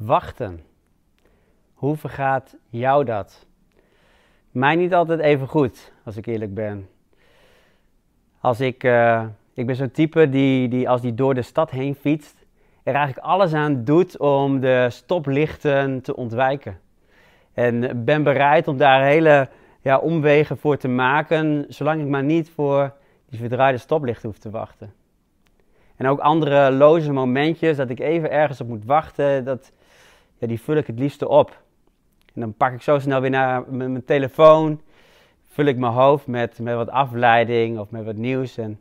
Wachten. Hoe vergaat jou dat? Mij niet altijd even goed, als ik eerlijk ben. Als ik, uh, ik ben zo'n type die, die als die door de stad heen fietst, er eigenlijk alles aan doet om de stoplichten te ontwijken. En ben bereid om daar hele ja, omwegen voor te maken, zolang ik maar niet voor die verdraaide stoplichten hoef te wachten. En ook andere loze momentjes dat ik even ergens op moet wachten, dat, die vul ik het liefste op. En dan pak ik zo snel weer naar mijn telefoon, vul ik mijn hoofd met, met wat afleiding of met wat nieuws. En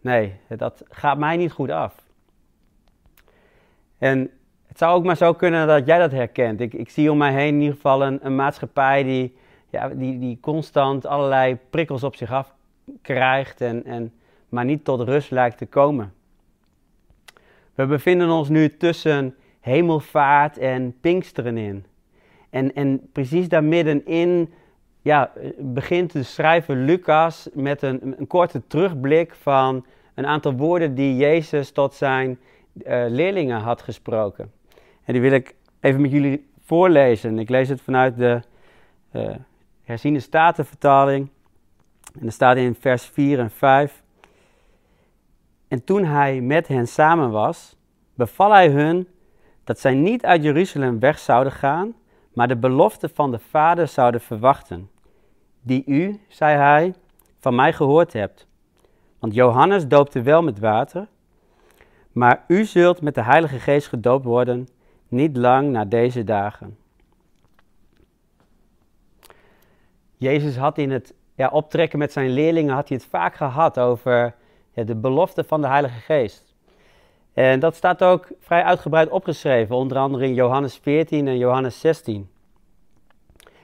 nee, dat gaat mij niet goed af. En het zou ook maar zo kunnen dat jij dat herkent. Ik, ik zie om mij heen in ieder geval een, een maatschappij die, ja, die, die constant allerlei prikkels op zich af krijgt en, en maar niet tot rust lijkt te komen. We bevinden ons nu tussen hemelvaart en Pinksteren in. En, en precies daar middenin ja, begint de schrijver Lucas met een, een korte terugblik van een aantal woorden die Jezus tot zijn uh, leerlingen had gesproken. En die wil ik even met jullie voorlezen. Ik lees het vanuit de uh, herziende statenvertaling. En er staat in vers 4 en 5. En toen hij met hen samen was, beval hij hun dat zij niet uit Jeruzalem weg zouden gaan, maar de belofte van de Vader zouden verwachten, die u, zei hij, van mij gehoord hebt. Want Johannes doopte wel met water, maar u zult met de Heilige Geest gedoopt worden, niet lang na deze dagen. Jezus had in het ja, optrekken met zijn leerlingen had hij het vaak gehad over ja, de belofte van de Heilige Geest. En dat staat ook vrij uitgebreid opgeschreven, onder andere in Johannes 14 en Johannes 16.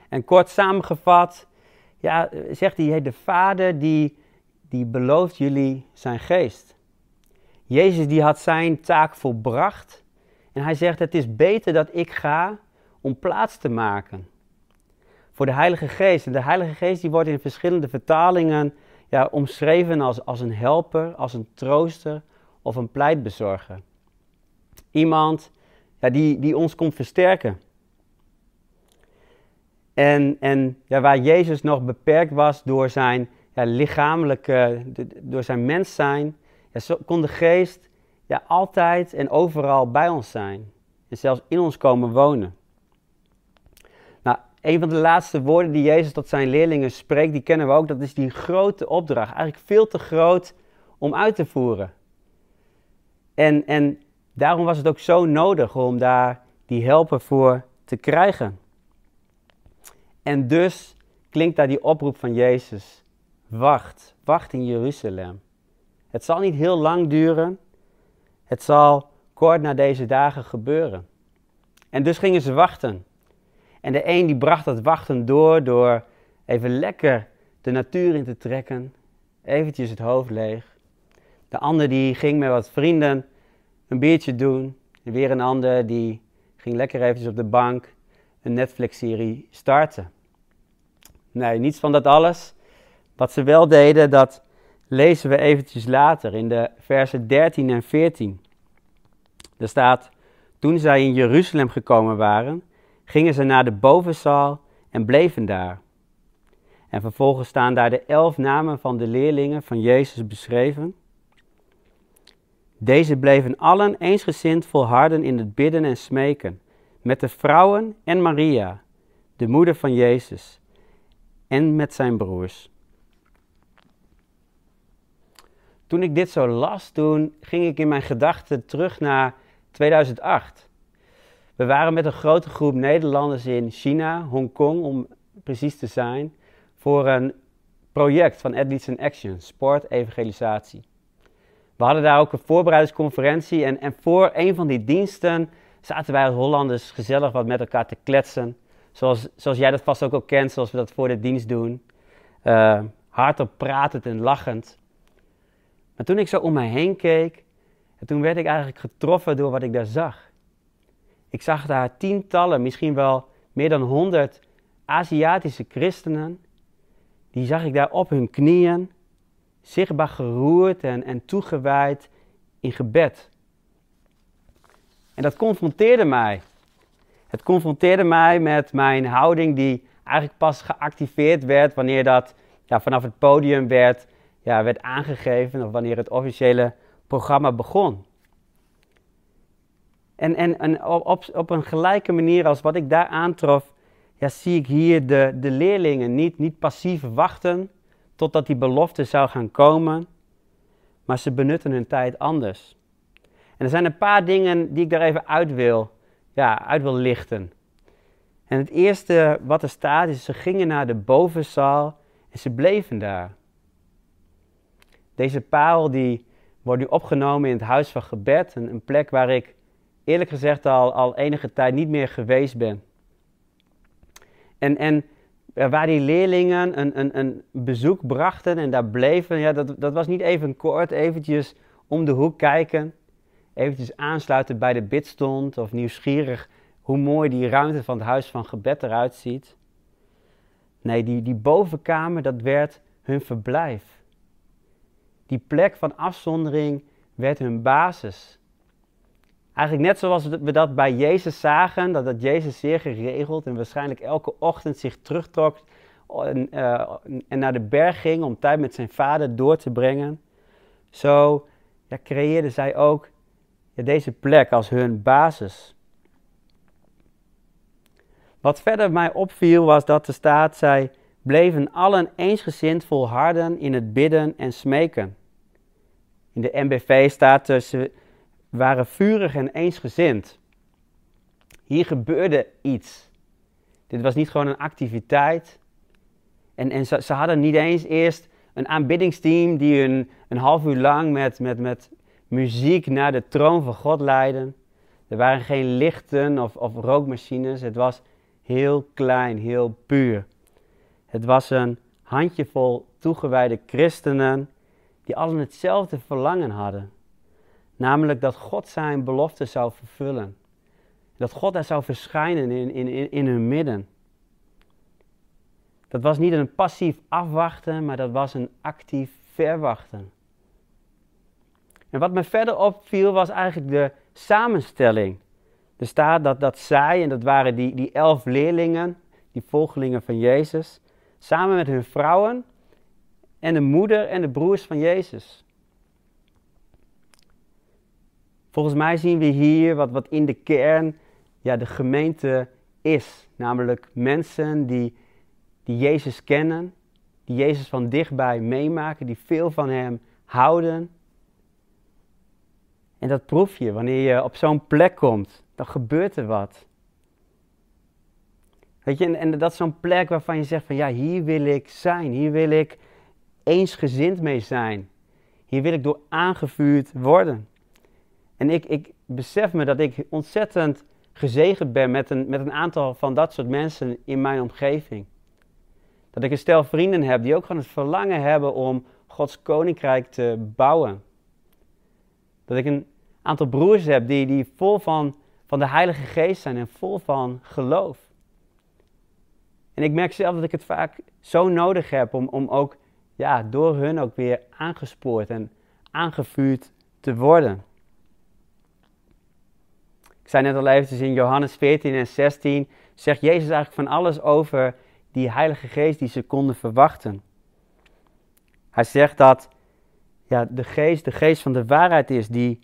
En kort samengevat, ja, zegt hij, de Vader die, die belooft jullie zijn geest. Jezus die had zijn taak volbracht en hij zegt, het is beter dat ik ga om plaats te maken voor de Heilige Geest. En de Heilige Geest die wordt in verschillende vertalingen ja, omschreven als, als een helper, als een trooster of een pleitbezorger. Iemand ja, die, die ons komt versterken. En, en ja, waar Jezus nog beperkt was door zijn ja, lichamelijke, door zijn mens zijn, ja, kon de geest ja, altijd en overal bij ons zijn. En zelfs in ons komen wonen. Nou, een van de laatste woorden die Jezus tot zijn leerlingen spreekt, die kennen we ook. Dat is die grote opdracht. Eigenlijk veel te groot om uit te voeren. En, en daarom was het ook zo nodig om daar die helper voor te krijgen. En dus klinkt daar die oproep van Jezus. Wacht, wacht in Jeruzalem. Het zal niet heel lang duren. Het zal kort na deze dagen gebeuren. En dus gingen ze wachten. En de een die bracht dat wachten door door even lekker de natuur in te trekken, eventjes het hoofd leeg. De ander die ging met wat vrienden een biertje doen. En weer een ander die ging lekker eventjes op de bank een Netflix-serie starten. Nee, niets van dat alles. Wat ze wel deden, dat lezen we eventjes later in de versen 13 en 14. Er staat, toen zij in Jeruzalem gekomen waren, gingen ze naar de bovenzaal en bleven daar. En vervolgens staan daar de elf namen van de leerlingen van Jezus beschreven. Deze bleven allen eensgezind volharden in het bidden en smeken, met de vrouwen en Maria, de moeder van Jezus, en met zijn broers. Toen ik dit zo las, toen ging ik in mijn gedachten terug naar 2008. We waren met een grote groep Nederlanders in China, Hongkong om precies te zijn, voor een project van Athletes in Action, sport evangelisatie. We hadden daar ook een voorbereidingsconferentie en, en voor een van die diensten zaten wij als Hollanders gezellig wat met elkaar te kletsen. Zoals, zoals jij dat vast ook al kent, zoals we dat voor de dienst doen. Uh, hardop pratend en lachend. Maar toen ik zo om mij heen keek, en toen werd ik eigenlijk getroffen door wat ik daar zag. Ik zag daar tientallen, misschien wel meer dan honderd Aziatische christenen. Die zag ik daar op hun knieën, zichtbaar geroerd en, en toegewijd in gebed. En dat confronteerde mij. het confronteerde mij met mijn houding die eigenlijk pas geactiveerd werd wanneer dat ja, vanaf het podium werd, ja, werd aangegeven of wanneer het officiële programma begon. En, en, en op, op een gelijke manier als wat ik daar aantrof, ja, zie ik hier de, de leerlingen niet, niet passief wachten totdat die belofte zou gaan komen, maar ze benutten hun tijd anders. En er zijn een paar dingen die ik daar even uit wil, ja, uit wil lichten. En het eerste wat er staat is, ze gingen naar de bovenzaal en ze bleven daar. Deze paal die wordt nu opgenomen in het huis van gebed, een, een plek waar ik eerlijk gezegd al, al enige tijd niet meer geweest ben. En, en waar die leerlingen een, een, een bezoek brachten en daar bleven, ja, dat, dat was niet even kort, eventjes om de hoek kijken, eventjes aansluiten bij de bidstond of nieuwsgierig hoe mooi die ruimte van het huis van gebed eruit ziet. Nee, die, die bovenkamer, dat werd hun verblijf. Die plek van afzondering werd hun basis. Eigenlijk net zoals we dat bij Jezus zagen, dat, dat Jezus zeer geregeld en waarschijnlijk elke ochtend zich terugtrok en, uh, en naar de berg ging om tijd met zijn vader door te brengen. Zo ja, creëerden zij ook ja, deze plek als hun basis. Wat verder mij opviel was dat de staat zij bleven allen eensgezind volharden in het bidden en smeken. In de MBV staat ze waren vurig en eensgezind. Hier gebeurde iets. Dit was niet gewoon een activiteit. En, en ze, ze hadden niet eens eerst een aanbiddingsteam die hun een half uur lang met, met, met muziek naar de troon van God leidden. Er waren geen lichten of, of rookmachines. Het was heel klein, heel puur. Het was een handjevol toegewijde christenen die allen hetzelfde verlangen hadden. Namelijk dat God zijn belofte zou vervullen. Dat God daar zou verschijnen in, in, in hun midden. Dat was niet een passief afwachten, maar dat was een actief verwachten. En wat me verder opviel was eigenlijk de samenstelling. Er staat dat, dat zij, en dat waren die, die elf leerlingen, die volgelingen van Jezus, samen met hun vrouwen en de moeder en de broers van Jezus. Volgens mij zien we hier wat, wat in de kern ja, de gemeente is. Namelijk mensen die, die Jezus kennen, die Jezus van dichtbij meemaken, die veel van Hem houden. En dat proef je wanneer je op zo'n plek komt dan gebeurt er wat. Weet je, en, en dat is zo'n plek waarvan je zegt van ja, hier wil ik zijn, hier wil ik eensgezind mee zijn. Hier wil ik door aangevuurd worden. En ik, ik besef me dat ik ontzettend gezegend ben met een, met een aantal van dat soort mensen in mijn omgeving. Dat ik een stel vrienden heb die ook gewoon het verlangen hebben om Gods koninkrijk te bouwen. Dat ik een aantal broers heb die, die vol van van de Heilige Geest zijn en vol van geloof. En ik merk zelf dat ik het vaak zo nodig heb om, om ook ja, door hun ook weer aangespoord en aangevuurd te worden. Ik zei net al eventjes in Johannes 14 en 16, zegt Jezus eigenlijk van alles over die Heilige Geest die ze konden verwachten. Hij zegt dat ja, de Geest de Geest van de waarheid is die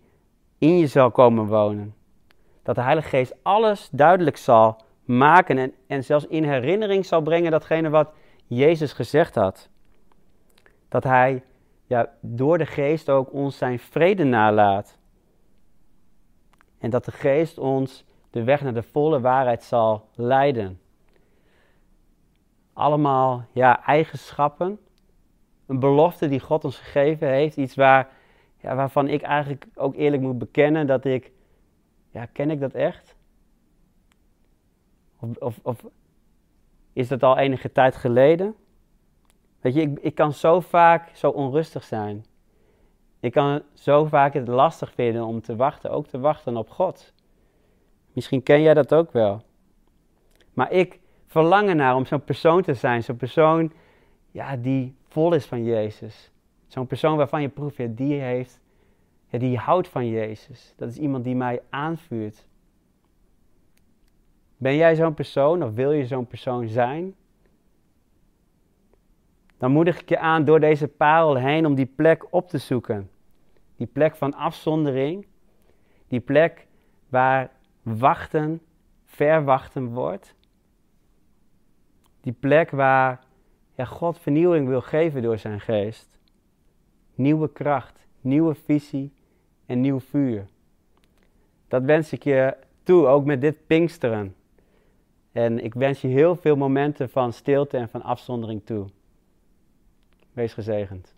in je zal komen wonen dat de Heilige Geest alles duidelijk zal maken en, en zelfs in herinnering zal brengen datgene wat Jezus gezegd had. Dat Hij ja, door de Geest ook ons zijn vrede nalaat. En dat de Geest ons de weg naar de volle waarheid zal leiden. Allemaal ja, eigenschappen, een belofte die God ons gegeven heeft, iets waar, ja, waarvan ik eigenlijk ook eerlijk moet bekennen dat ik ja, ken ik dat echt? Of, of, of is dat al enige tijd geleden? Weet je, ik, ik kan zo vaak zo onrustig zijn. Ik kan zo vaak het lastig vinden om te wachten, ook te wachten op God. Misschien ken jij dat ook wel. Maar ik verlang ernaar om zo'n persoon te zijn, zo'n persoon ja, die vol is van Jezus. Zo'n persoon waarvan je proeft, die heeft ja, die houdt van Jezus. Dat is iemand die mij aanvuurt. Ben jij zo'n persoon of wil je zo'n persoon zijn? Dan moedig ik je aan door deze parel heen om die plek op te zoeken. Die plek van afzondering. Die plek waar wachten verwachten wordt. Die plek waar ja, God vernieuwing wil geven door zijn geest. Nieuwe kracht, nieuwe visie en nieuw vuur. Dat wens ik je toe, ook met dit Pinksteren. En ik wens je heel veel momenten van stilte en van afzondering toe. Wees gezegend.